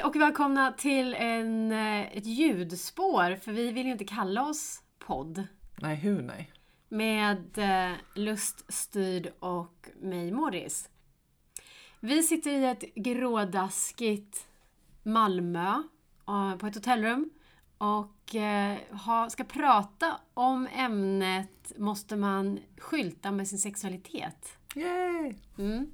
Hej och välkomna till en, eh, ett ljudspår, för vi vill ju inte kalla oss podd. Nej, hur nej? Med eh, Luststyrd och mig, Morris. Vi sitter i ett grådaskigt Malmö eh, på ett hotellrum och eh, ha, ska prata om ämnet Måste man skylta med sin sexualitet? Yay! Mm.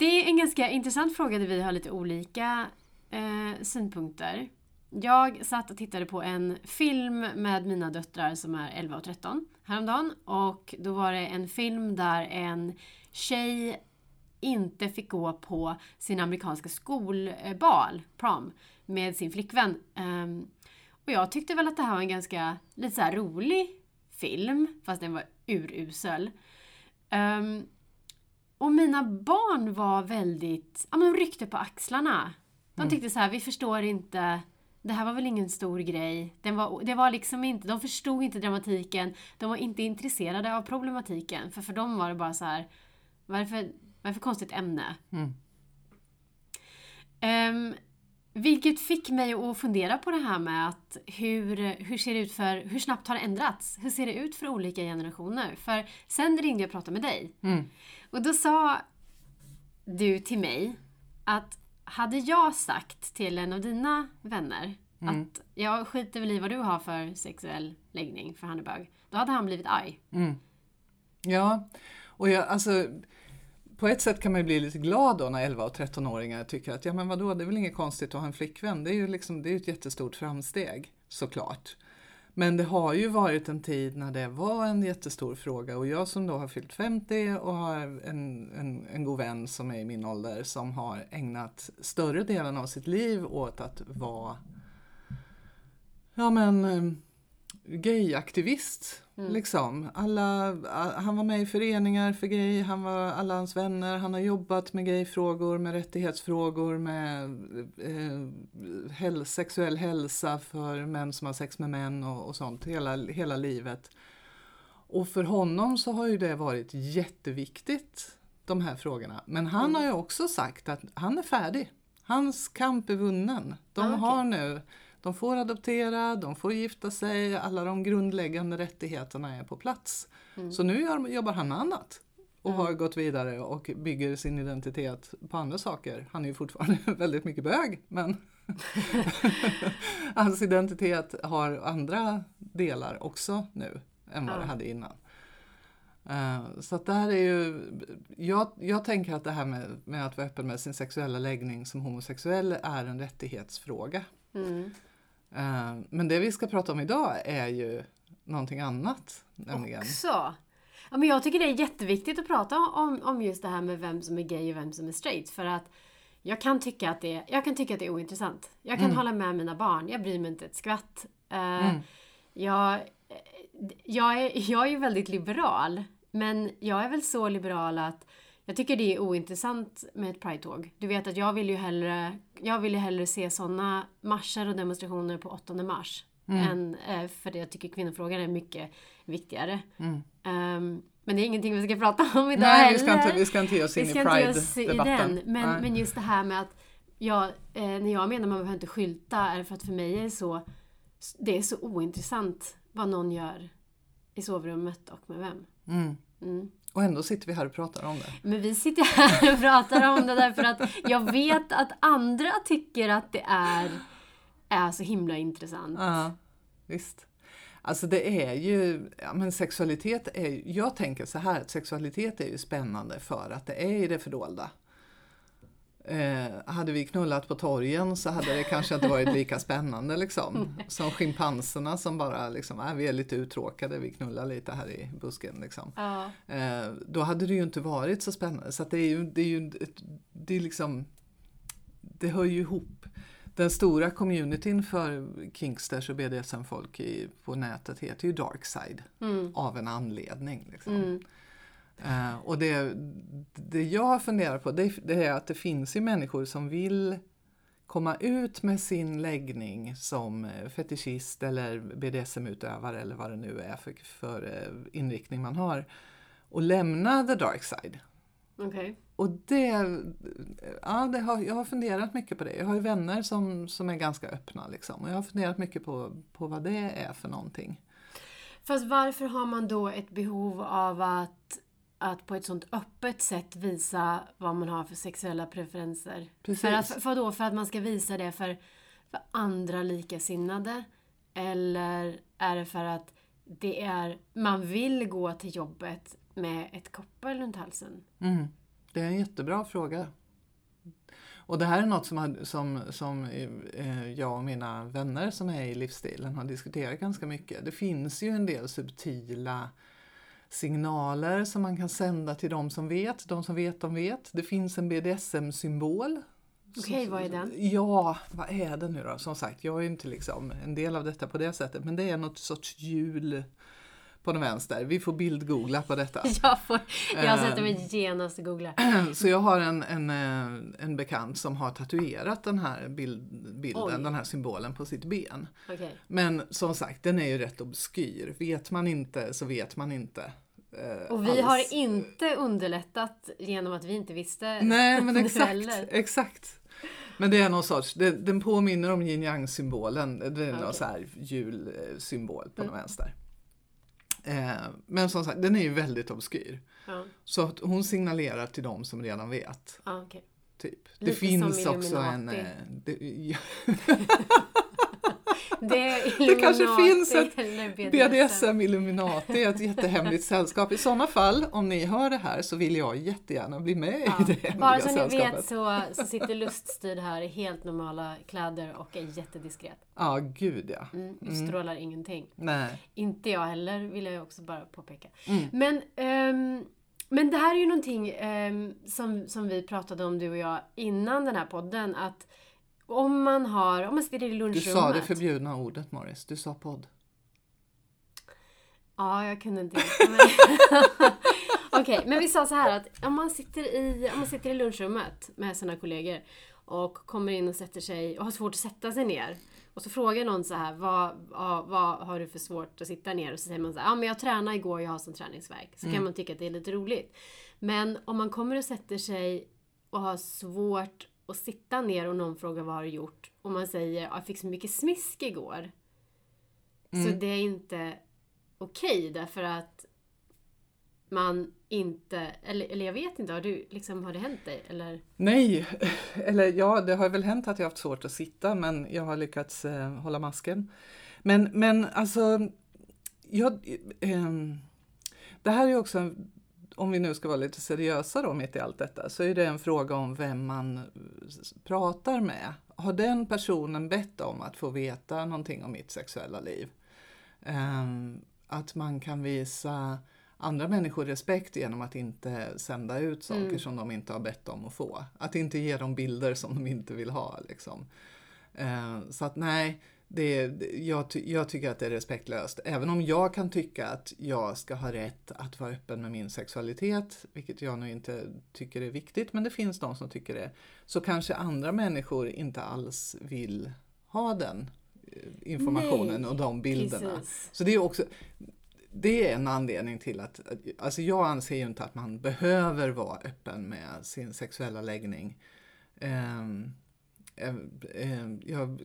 Det är en ganska intressant fråga där vi har lite olika eh, synpunkter. Jag satt och tittade på en film med mina döttrar som är 11 och 13 häromdagen. Och då var det en film där en tjej inte fick gå på sin amerikanska skolbal, prom, med sin flickvän. Um, och jag tyckte väl att det här var en ganska lite så rolig film, fast den var urusel. Ehm, Um, och mina barn var väldigt, ja men ryckte på axlarna. De Mm. tyckte så här, vi förstår inte, det här var väl ingen stor grej. Den var, det var liksom inte, de förstod inte dramatiken, de var inte intresserade av problematiken. För för dem var det bara så här, det för, konstigt ämne? Mm. Ehm, vilket fick mig att fundera på det här med att hur, hur ser det ut för, hur snabbt har det ändrats? Hur ser det ut för olika generationer? För sen ringde jag och pratade med dig. Mm. Och då sa du till mig att hade jag sagt till en av dina vänner Mm. att jag skiter väl i vad du har för sexuell läggning, för han är bög. Då hade han blivit arg. Mm. Ja, och jag, alltså på ett sätt kan man ju bli lite glad då när 11 och 13-åringar tycker att ja men vadå, det är väl inget konstigt att ha en flickvän. Det är ju liksom, det är ett jättestort framsteg såklart. Men det har ju varit en tid när det var en jättestor fråga och jag som då har fyllt 50 och har en, en, en god vän som är i min ålder som har ägnat större delen av sitt liv åt att vara ja men eh, gayaktivist. Liksom. Alla, han var med i föreningar för gay, han var alla hans vänner, han har jobbat med gayfrågor, med rättighetsfrågor, med eh, häl, sexuell hälsa för män som har sex med män och, och sånt hela, hela livet. Och för honom så har ju det varit jätteviktigt, de här frågorna. Men han har ju också sagt att han är färdig. Hans kamp är vunnen. De Ah, okej. har nu de får adoptera, de får gifta sig, alla de grundläggande rättigheterna är på plats. Så nu gör, jobbar han med annat och har gått vidare och bygger sin identitet på andra saker. Han är ju fortfarande väldigt mycket bög men hans identitet har andra delar också nu än vad det Ja. hade innan. Eh, Så att det här är ju, jag, jag tänker att det här med, med att vara öppen med sin sexuella läggning som homosexuell är en rättighetsfråga. Mm. Eh, Men det vi ska prata om idag är ju någonting annat. Nämligen. Också. Ja, men jag tycker det är jätteviktigt att prata om, om just det här med vem som är gay och vem som är straight. För att jag kan tycka att det, jag kan tycka att det är ointressant. Jag kan hålla med mina barn. Jag bryr mig inte ett skvatt. Eh, jag, jag, är, jag är väldigt liberal. Men jag är väl så liberal att jag tycker det är ointressant med ett Pride-tåg. Du vet att jag vill ju hellre, jag vill ju hellre se sådana marscher och demonstrationer på 8 mars. Än, eh, för det jag tycker kvinnofrågan är mycket viktigare. Ehm, men det är ingenting vi ska prata om idag Nej, heller. vi ska, inte, vi ska inte ge oss in Vi i Pride-debatten. Men, Nej. men just det här med att jag, eh, när jag menar man behöver inte skylta är det för att för mig är det så, det är så ointressant vad någon gör i sovrummet och med vem. Mm. Och ändå sitter vi här och pratar om det. Men vi sitter här och pratar om det därför att jag vet att andra tycker att det är, är så himla intressant. Ja, visst. Alltså det är ju, ja, men sexualitet är jag tänker så här att sexualitet är ju spännande för att det är i det fördolda. Eh, hade vi knullat på torgen så hade det kanske inte varit lika spännande liksom. Som schimpanserna som bara liksom, äh, vi är lite uttråkade, vi knullar lite här i busken liksom. Ja. Eh, då hade det ju inte varit så spännande. Så det är ju, det är ju det är liksom, det hör ju ihop. Den stora communityn för kinksters och BDSM-folk på nätet heter ju Darkside Mm. av en anledning. Liksom. Mm. Eh, och det, det jag funderar på det, det är att det finns ju människor som vill komma ut med sin läggning som eh, fetischist eller BDSM-utövare eller vad det nu är för, för eh, inriktning man har och lämna the dark side Okej. och det, ja, det har, jag har funderat mycket på det. Jag har ju vänner som, som är ganska öppna liksom. Och jag har funderat mycket på, på vad det är för någonting. Fast varför har man då ett behov av att, att på ett sånt öppet sätt visa vad man har för sexuella preferenser? Precis. För att, för, då, för att man ska visa det för, för andra likasinnade? Eller är det för att det är, man vill gå till jobbet med ett koppel runt halsen? Mm. Det är en jättebra fråga. Och det här är något som, som, som eh, jag och mina vänner som är i livsstilen har diskuterat ganska mycket. Det finns ju en del subtila signaler som man kan sända till de som vet. De som vet, de vet. Det finns en BDSM-symbol. Okej, okay, vad är den? Ja, vad är det nu då? Som sagt, jag är inte liksom en del av detta på det sättet. Men det är något sorts hjul på den vänster. Vi får bildgoogla på detta. Jag, får, jag sätter mig genast och googlar. Så jag har en, en, eh, en bekant som har tatuerat den här bild, bilden, Oj. den här symbolen på sitt ben. Okay. Men som sagt, den är ju rätt obskyr. Vet man inte så vet man inte. Eh, och vi alls. har inte underlättat genom att vi inte visste. Nej, men exakt. exakt. Men det är någon sorts, det, den påminner om yin yang symbolen. Det är okay. någon så här julsymbol på mm. den vänster. Eh, men som sagt, den är ju väldigt obskyr. Ja. Så att hon signalerar till dem som redan vet. Ja, okay. Typ. Det finns också en... Eh, det, ja. Det, det kanske finns ett BDSM Illuminati, ett jättehemligt sällskap. I sådana fall, om ni hör det här, så vill jag jättegärna bli med ja. i det hemliga Bara så ni vet så, så sitter Luststyrd här i helt normala kläder och är jättediskret. Ja, gud ja. Mm, utstrålar mm. ingenting. Nej. Inte jag heller, vill jag också bara påpeka. Mm. Men um, men det här är ju någonting um, som, som vi pratade om du och jag innan den här podden. Att om man har, om man sitter i lunchrummet. Du sa det förbjudna ordet Morris, du sa podd. Ja, jag kunde inte. Okej, okay, men vi sa så här att om man, sitter i, om man sitter i lunchrummet med sina kollegor och kommer in och sätter sig och har svårt att sätta sig ner. Och så frågar någon så här, vad, vad, vad har du för svårt att sitta ner? Och så säger man så här, ja men jag tränade igår, jag har sån träningsverk. Så mm. kan man tycka att det är lite roligt. Men om man kommer och sätter sig och har svårt och sitta ner och någon frågar vad har du gjort? Och man säger jag fick så mycket smisk igår. Mm. Så det är inte okej okay, därför att man inte, eller, eller jag vet inte, har, du, liksom, har det hänt dig? Eller? Nej, eller ja, det har väl hänt att jag haft svårt att sitta men jag har lyckats eh, hålla masken. Men, men alltså, jag, eh, det här är också om vi nu ska vara lite seriösa då mitt i allt detta, så är det en fråga om vem man pratar med. Har den personen bett om att få veta någonting om mitt sexuella liv? Um, att man kan visa andra människor respekt genom att inte sända ut saker mm. som de inte har bett om att få. Att inte ge dem bilder som de inte vill ha. Liksom. Uh, så att nej, det, jag, jag, tycker att det är respektlöst. Även om jag kan tycka att jag ska ha rätt att vara öppen med min sexualitet, vilket jag nu inte tycker är viktigt, men det finns de som tycker det. Så kanske andra människor inte alls vill ha den eh, informationen Nej, och de bilderna. Precis. Så det är också det är en anledning till att, alltså jag anser ju inte att man behöver vara öppen med sin sexuella läggning. Um, jag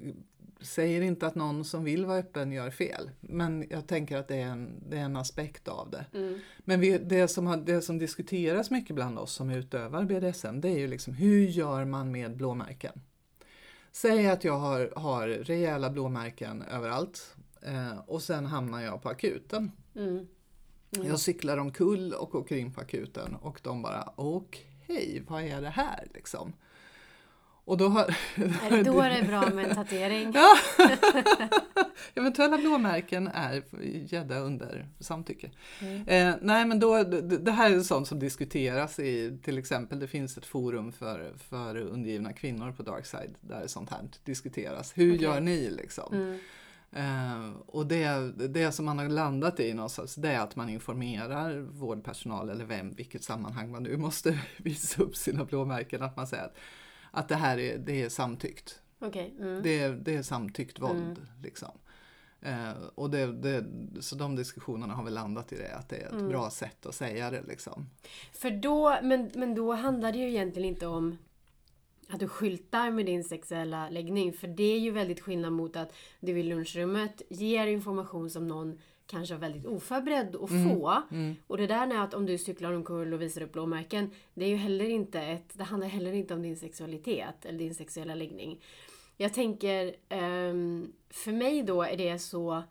säger inte att någon som vill vara öppen gör fel, men jag tänker att det är en, det är en aspekt av det. Mm. Men vi, det, som har, det som diskuteras mycket bland oss som utövar BDSM, det är ju liksom hur gör man med blåmärken? Säg att jag har, har rejäla blåmärken överallt eh, och sen hamnar jag på akuten. Mm. Mm. Jag cyklar omkull och åker in på akuten och de bara okej, okay, vad är det här liksom? Och då har, är det då det är bra med en tatuering? Ja. Eventuella blåmärken är gädda under samtycke. Mm. Eh, nej men då, det, det, här är sånt som diskuteras i till exempel, det finns ett forum för, för undergivna kvinnor på Darkside där sånt här diskuteras. Hur okay. gör ni liksom? Mm. Eh, och det, det som man har landat i någonstans det är att man informerar vårdpersonal eller vem, vilket sammanhang man nu måste visa upp sina blåmärken, att man säger att att det här är, det är samtyckt. Okay. Mm. Det, är, det är samtyckt våld. Mm. Liksom. Eh, och det, det, så de diskussionerna har väl landat i det, att det är ett Mm. bra sätt att säga det. Liksom. För då, men, men då handlar det ju egentligen inte om att du skyltar med din sexuella läggning. För det är ju väldigt skillnad mot att du i lunchrummet ger information som någon kanske är väldigt oförberedd att få. Och det där med att om du cyklar omkull och visar upp blåmärken. Det är ju heller inte ett, det handlar heller inte om din sexualitet eller din sexuella läggning. Jag tänker, ehm, för mig då är det så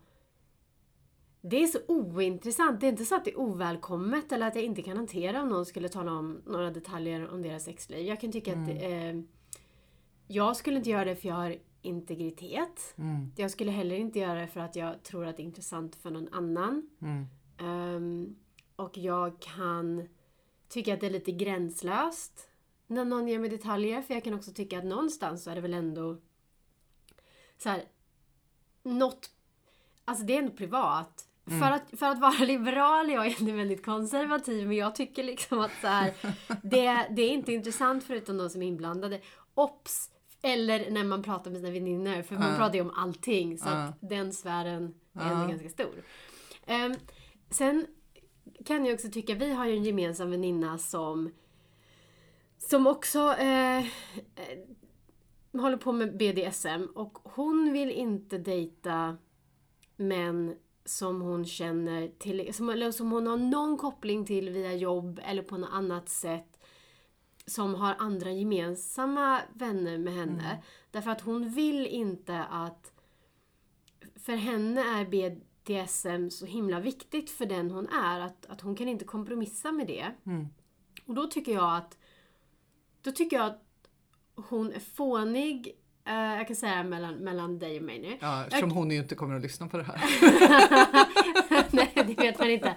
det är så ointressant. Det är inte så att det är ovälkommet eller att jag inte kan hantera om någon skulle tala om några detaljer om deras sexliv. Jag kan tycka att eh, jag skulle inte göra det för jag har integritet. Mm. Jag skulle heller inte göra det för att jag tror att det är intressant för någon annan. Mm. Ehm, och jag kan tycka att det är lite gränslöst när någon ger mig detaljer. För jag kan också tycka att någonstans så är det väl ändå så här, något, alltså det är ändå privat. För, att, för att vara liberal är jag väldigt konservativ men jag tycker liksom att så här, det, det är inte intressant förutom de som är inblandade. Ops! Eller när man pratar med sina väninnor för man Ja. pratar ju om allting så Ja. att den sfären är Ja. ändå ganska stor. Ehm, sen kan jag också tycka, vi har ju en gemensam väninna som som också eh, eh, håller på med BDSM och hon vill inte dejta män som hon känner till, som, eller som hon har någon koppling till via jobb eller på något annat sätt som har andra gemensamma vänner med henne. Därför att hon vill inte att för henne är BDSM så himla viktigt för den hon är att, att hon kan inte kompromissa med det. Mm. Och då tycker jag att då tycker jag att hon är fånig. Eh, jag kan säga mellan, mellan dig och mig nu. Ja, eftersom hon ju inte kommer att lyssna på det här. Nej, det vet man inte.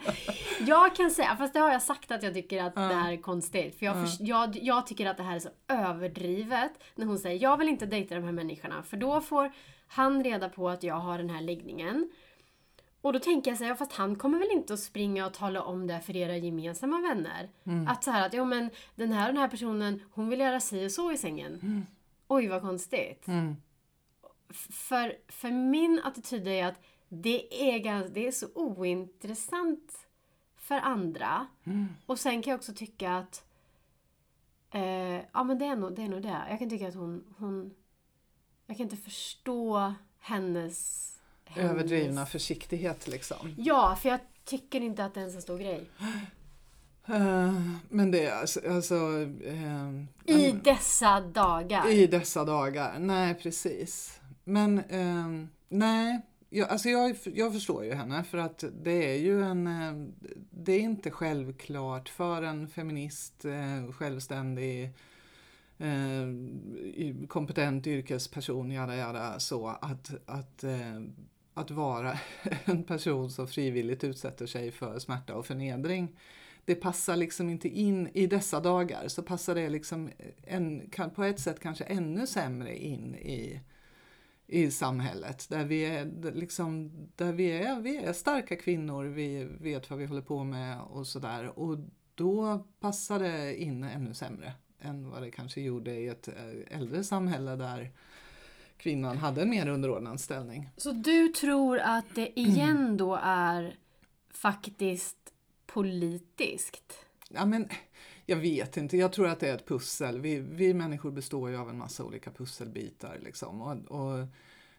Jag kan säga, fast det har jag sagt att jag tycker att det här är konstigt. För jag, förs- jag, jag tycker att det här är så överdrivet. När hon säger, jag vill inte dejta de här människorna. För då får han reda på att jag har den här läggningen. Och då tänker jag så här, fast han kommer väl inte att springa och tala om det för era gemensamma vänner? Att så här att, jo men den här och den här personen, hon vill göra si och så i sängen. Oj vad konstigt. Mm. För, för min attityd är att det är, ganska, det är så ointressant för andra. Och sen kan jag också tycka att eh, ja men det är, nog, det är nog det. Jag kan tycka att hon, hon jag kan inte förstå hennes, hennes Överdrivna försiktighet liksom. Ja, för jag tycker inte att det är en så stor grej. Eh, men det är alltså, alltså eh, I dessa dagar. i dessa dagar. Nej, precis. Men eh, nej, jag, alltså jag, jag förstår ju henne för att det är ju en, eh, det är inte självklart för en feminist, självständig, kompetent yrkesperson, jada, jada, så att, att, att vara en person som frivilligt utsätter sig för smärta och förnedring. Det passar liksom inte in i dessa dagar så passar det liksom en, på ett sätt kanske ännu sämre in i, i samhället där vi är, liksom, där vi är, vi är starka kvinnor, vi vet vad vi håller på med och sådär. Och då passar det in ännu sämre än vad det kanske gjorde i ett eh, äldre samhälle där kvinnan hade en mer underordnad ställning. Så du tror att det igen då är faktiskt politiskt? Ja, men, jag vet inte, jag tror att det är ett pussel. Vi, vi människor består ju av en massa olika pusselbitar. Liksom. Och, och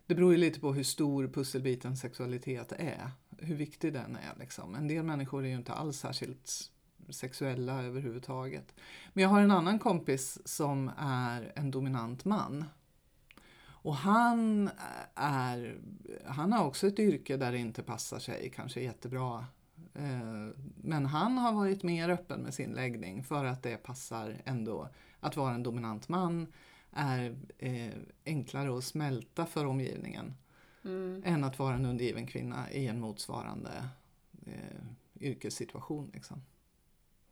det beror ju lite på hur stor pusselbiten sexualitet är, hur viktig den är. Liksom. En del människor är ju inte alls särskilt sexuella överhuvudtaget. Men jag har en annan kompis som är en dominant man. Och han, eh, är, han har också ett yrke där det inte passar sig kanske jättebra. Eh, Men han har varit mer öppen med sin läggning för att det passar ändå. Att vara en dominant man är eh, enklare att smälta för omgivningen Mm. än att vara en undergiven kvinna i en motsvarande eh, yrkessituation. Liksom.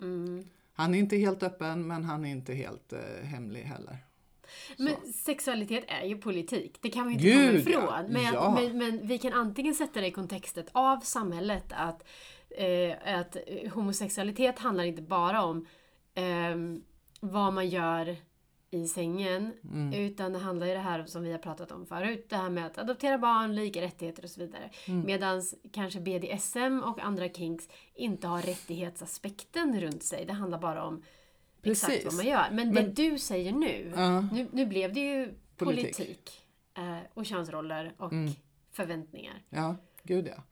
Mm. Han är inte helt öppen men han är inte helt hemlig heller. Men Så. sexualitet är ju politik. Det kan ju inte komma Gud, ja. ifrån. Men, Ja. men, men vi kan antingen sätta det i kontextet av samhället att, eh, att homosexualitet handlar inte bara om ehm, vad man gör i sängen. Mm. Utan det handlar ju det här som vi har pratat om förut. Det här med att adoptera barn, lika rättigheter och så vidare. Mm. Medan kanske BDSM och andra kinks inte har rättighetsaspekten runt sig. Det handlar bara om exakt Precis. vad man gör. Men, det Men- du säger nu, Ja. nu, nu blev det ju politik, Politik. eh, och könsroller och Mm. förväntningar. Ja, gud ja.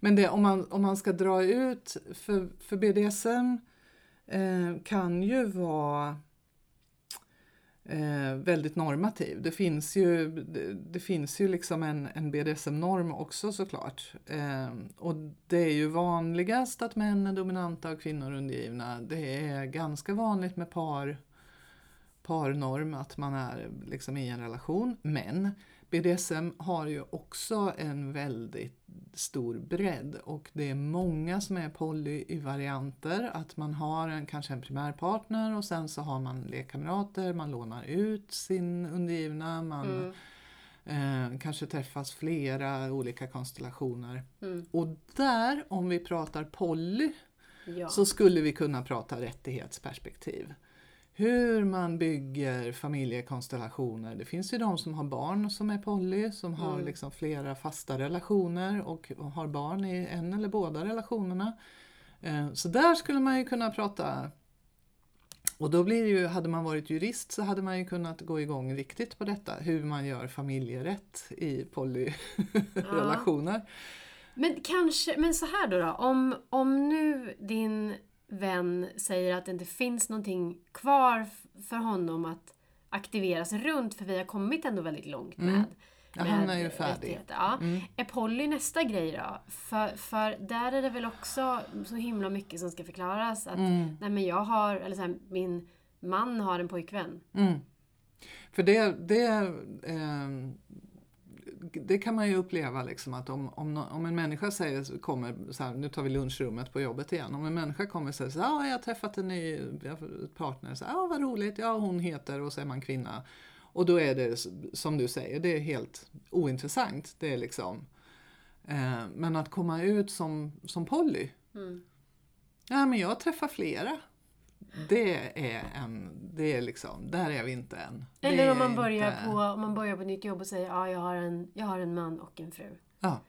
Men det, om, man, om man ska dra ut, för, för BDSM eh, kan ju vara eh, väldigt normativ. Det finns ju, det, det finns ju liksom en, en BDSM-norm också såklart. Eh, och det är ju vanligast att män är dominanta och kvinnor undergivna. Det är ganska vanligt med par parnorm, att man är liksom i en relation. Men BDSM har ju också en väldigt stor bredd och det är många som är poly i varianter. Att man har en, kanske en primärpartner och sen så har man lekkamrater, man lånar ut sin undergivna, man Mm. eh, kanske träffas flera olika konstellationer. Mm. Och där, om vi pratar poly, Ja. så skulle vi kunna prata rättighetsperspektiv. Hur man bygger familjekonstellationer. Det finns ju de som har barn som är poly, som har Mm. liksom flera fasta relationer och har barn i en eller båda relationerna. Eh, Så där skulle man ju kunna prata och då blir ju, hade man varit jurist så hade man ju kunnat gå igång riktigt på detta, hur man gör familjerätt i polyrelationer. Men kanske, men så här då, då om, om nu din vän säger att det inte finns någonting kvar för honom att aktiveras runt, för vi har kommit ändå väldigt långt med, Mm. Ja, han med är ju färdig. Ja. Mm. Är poly nästa grej då? För, för där är det väl också så himla mycket som ska förklaras. Att Mm. nej men jag har, eller så här, min man har en pojkvän. Mm. För det, det, ehm, det kan man ju uppleva liksom att om, om, om en människa säger, kommer, så här, nu tar vi lunchrummet på jobbet igen, om en människa kommer och säger så här, ah, jag har träffat en ny partner, så, ah, vad roligt, ja hon heter och så är man kvinna. Och då är det som du säger, det är helt ointressant. Det är liksom, eh, men att komma ut som, som poly, Mm. Ja, men jag träffar flera. Det är en, det är liksom, där är vi inte än. Eller om man, börjar inte- på, om man börjar på nytt jobb och säger ja, jag har en, jag har en man och en fru. Ja,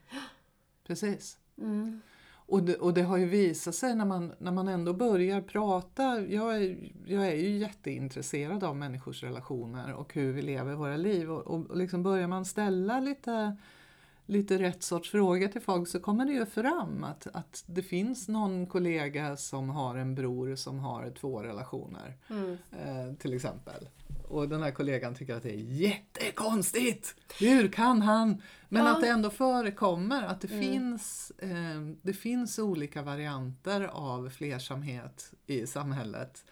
precis. Mm. Och det, och det har ju visat sig när man, när man ändå börjar prata, jag är, jag är ju jätteintresserad av människors relationer och hur vi lever våra liv och, och liksom börjar man ställa lite, lite rätt sorts frågor till folk så kommer det ju fram att, att det finns någon kollega som har en bror som har två relationer. Mm. eh, till exempel. Och den här kollegan tycker att det är jättekonstigt! Hur kan han? Men Ja. att det ändå förekommer, att det, Mm. finns, eh, det finns olika varianter av flersamhet i samhället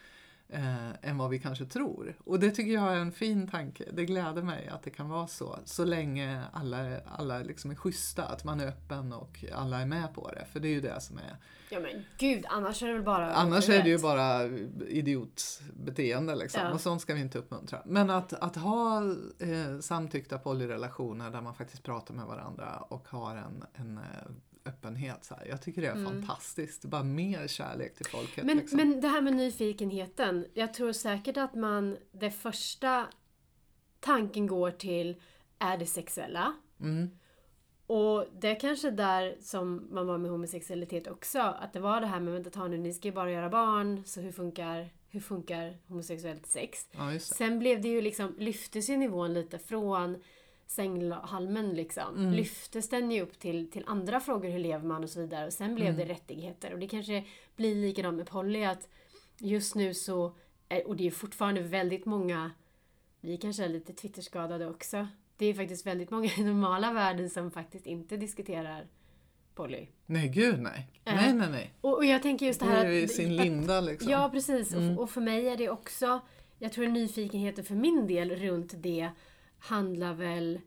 eh, än vad vi kanske tror. Och det tycker jag är en fin tanke. Det gläder mig att det kan vara så. Så länge alla, alla liksom är schyssta, att man är öppen och alla är med på det. För det är ju det som är Ja men gud, annars är det väl bara Annars är det ju bara idiotbeteende liksom. Ja. och sånt ska vi inte uppmuntra. Men att, att ha eh, samtyckta polyrelationer där man faktiskt pratar med varandra och har en, en eh, öppenhet. Så här. Jag tycker det är fantastiskt. Bara mer kärlek till folket. Mm. Men, liksom. men det här med nyfikenheten. Jag tror säkert att man, det första tanken går till, är det sexuella? Mm. Och det är kanske där som man var med homosexualitet också. Att det var det här med, vänta ta nu, ni ska ju bara göra barn, så hur funkar, hur funkar homosexuellt sex? Ja. Sen blev det ju liksom, lyftes ju nivån lite från sänghalmen liksom. Mm. Lyftes den ju upp till, till andra frågor, hur lever man och så vidare. Och sen blev Mm. det rättigheter. Och det kanske blir likadant med Polly att just nu så, är- och det är fortfarande väldigt många, vi kanske är lite Twitterskadade också. Det är faktiskt väldigt många i normala världen som faktiskt inte diskuterar Polly. Nej, gud nej. Äh. Nej, nej, nej. Och, och jag tänker just det Det här är ju sin linda liksom. Ja, precis. Mm. Och, och för mig är det också, jag tror nyfikenheten för min del runt det handlar väl,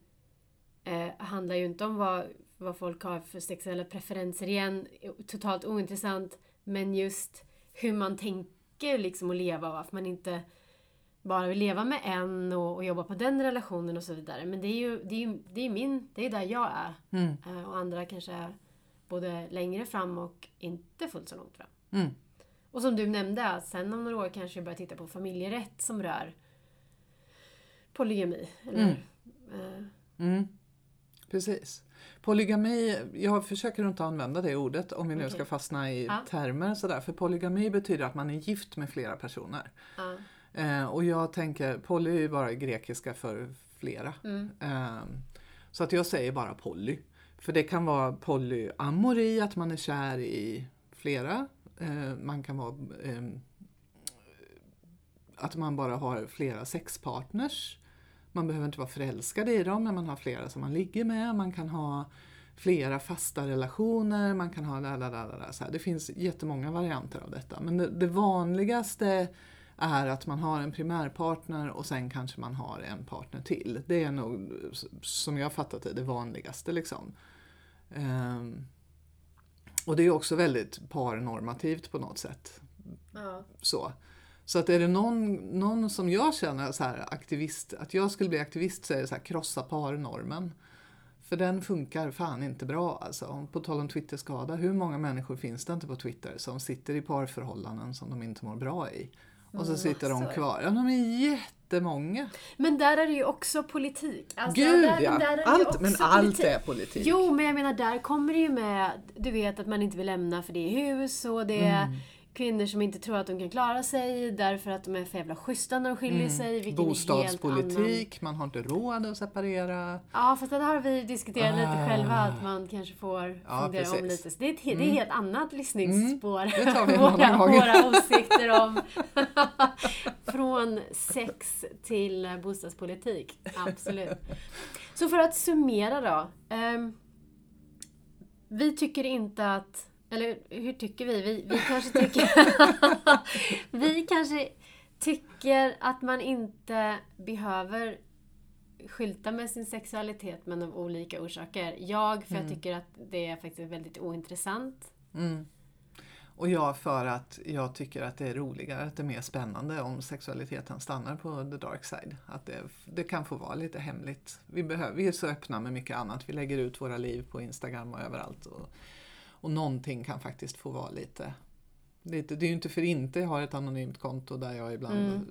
eh, handlar ju inte om vad, vad folk har för sexuella preferenser igen, totalt ointressant, men just hur man tänker liksom att leva och varför man inte bara vill leva med en och, och jobba på den relationen och så vidare. Men det är ju, det är ju det är min, det är där jag är. Mm. Eh, och andra kanske är både längre fram och inte fullt så långt fram. Mm. Och som du nämnde, att sen om några år kanske jag börjar titta på familjerätt som rör polygami. Eller, eh, Mm. Precis. Polygami, jag försöker inte använda det ordet om vi nu Okej. ska fastna i Ja. termer sådär. För polygami betyder att man är gift med flera personer. ja. Eh, och jag tänker, poly är ju bara grekiska för flera. Mm. Eh, så att jag säger bara poly. För det kan vara polyamori, att man är kär i flera. Eh, man kan vara ehm, att man bara har flera sexpartners. Man behöver inte vara förälskad i dem, men man har flera som man ligger med. Man kan ha flera fasta relationer, man kan ha la, la, la, så här. Det finns jättemånga varianter av detta. Men det, det vanligaste är att man har en primärpartner och sen kanske man har en partner till. Det är nog, som jag fattat det, det vanligaste. Liksom. Ehm, och det är också väldigt parnormativt på något sätt. Ja. Så. Så att är det någon, någon som jag känner så här aktivist, att jag skulle bli aktivist så är det så här krossa parnormen. För den funkar fan inte bra alltså. På tal om Twitterskada, hur många människor finns det inte på Twitter som sitter i parförhållanden som de inte mår bra i? Och så sitter de Massor. kvar. Ja, de är jättemånga. Men där är det ju också politik. Alltså, Gud där, ja! där Allt, men allt politik. är politik. Jo, men jag menar där kommer det ju med, du vet att man inte vill lämna för det är hus och det är Mm. Kvinnor som inte tror att de kan klara sig därför att de är för jävla schyssta när de skiljer sig. Mm. Bostadspolitik, man har inte råd att separera. Ja, fast det har vi diskuterat lite Ah. själva, att man kanske får Ja, fundera om precis. lite. Så det är ett, he- det är ett helt annat lyssningsspår. Mm. Det tar vi våra, våra åsikter om från sex till bostadspolitik. Absolut. Så för att summera då. ehm, vi tycker inte att eller hur tycker vi? Vi, vi kanske tycker... vi kanske tycker att man inte behöver skylta med sin sexualitet men av olika orsaker. Jag, för jag tycker att det är faktiskt väldigt ointressant. Mm. Och jag för att jag tycker att det är roligare, att det är mer spännande om sexualiteten stannar på the dark side. Att det, det kan få vara lite hemligt. Vi, behöver, vi är så öppna med mycket annat. Vi lägger ut våra liv på Instagram och överallt. Och, och någonting kan faktiskt få vara lite, lite... Det är ju inte för inte jag har ett anonymt konto där jag ibland... Mm.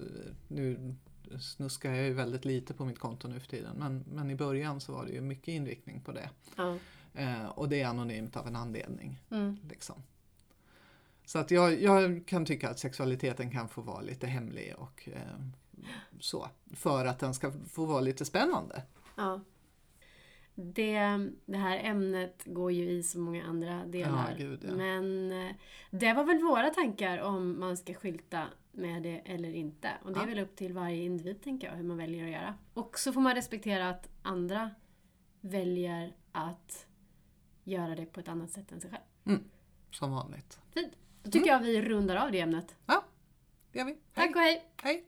Nu snuskar jag ju väldigt lite på mitt konto nu för tiden. Men, men i början så var det ju mycket inriktning på det. Ja. Eh, och det är anonymt av en anledning. Mm. Liksom. Så att jag, jag kan tycka att sexualiteten kan få vara lite hemlig och eh, så. För att den ska få vara lite spännande. Ja. Det, det här ämnet går ju i så många andra delar. Ja, gud, ja. Men eh, det var väl våra tankar om man ska skylta med det eller inte. Och det är väl upp till varje individ, tänker jag, hur man väljer att göra. Och så får man respektera att andra väljer att göra det på ett annat sätt än sig själv. Som vanligt. Fint. Då tycker jag vi rundar av det ämnet. Ja, det gör vi. Hej. Tack och hej! hej.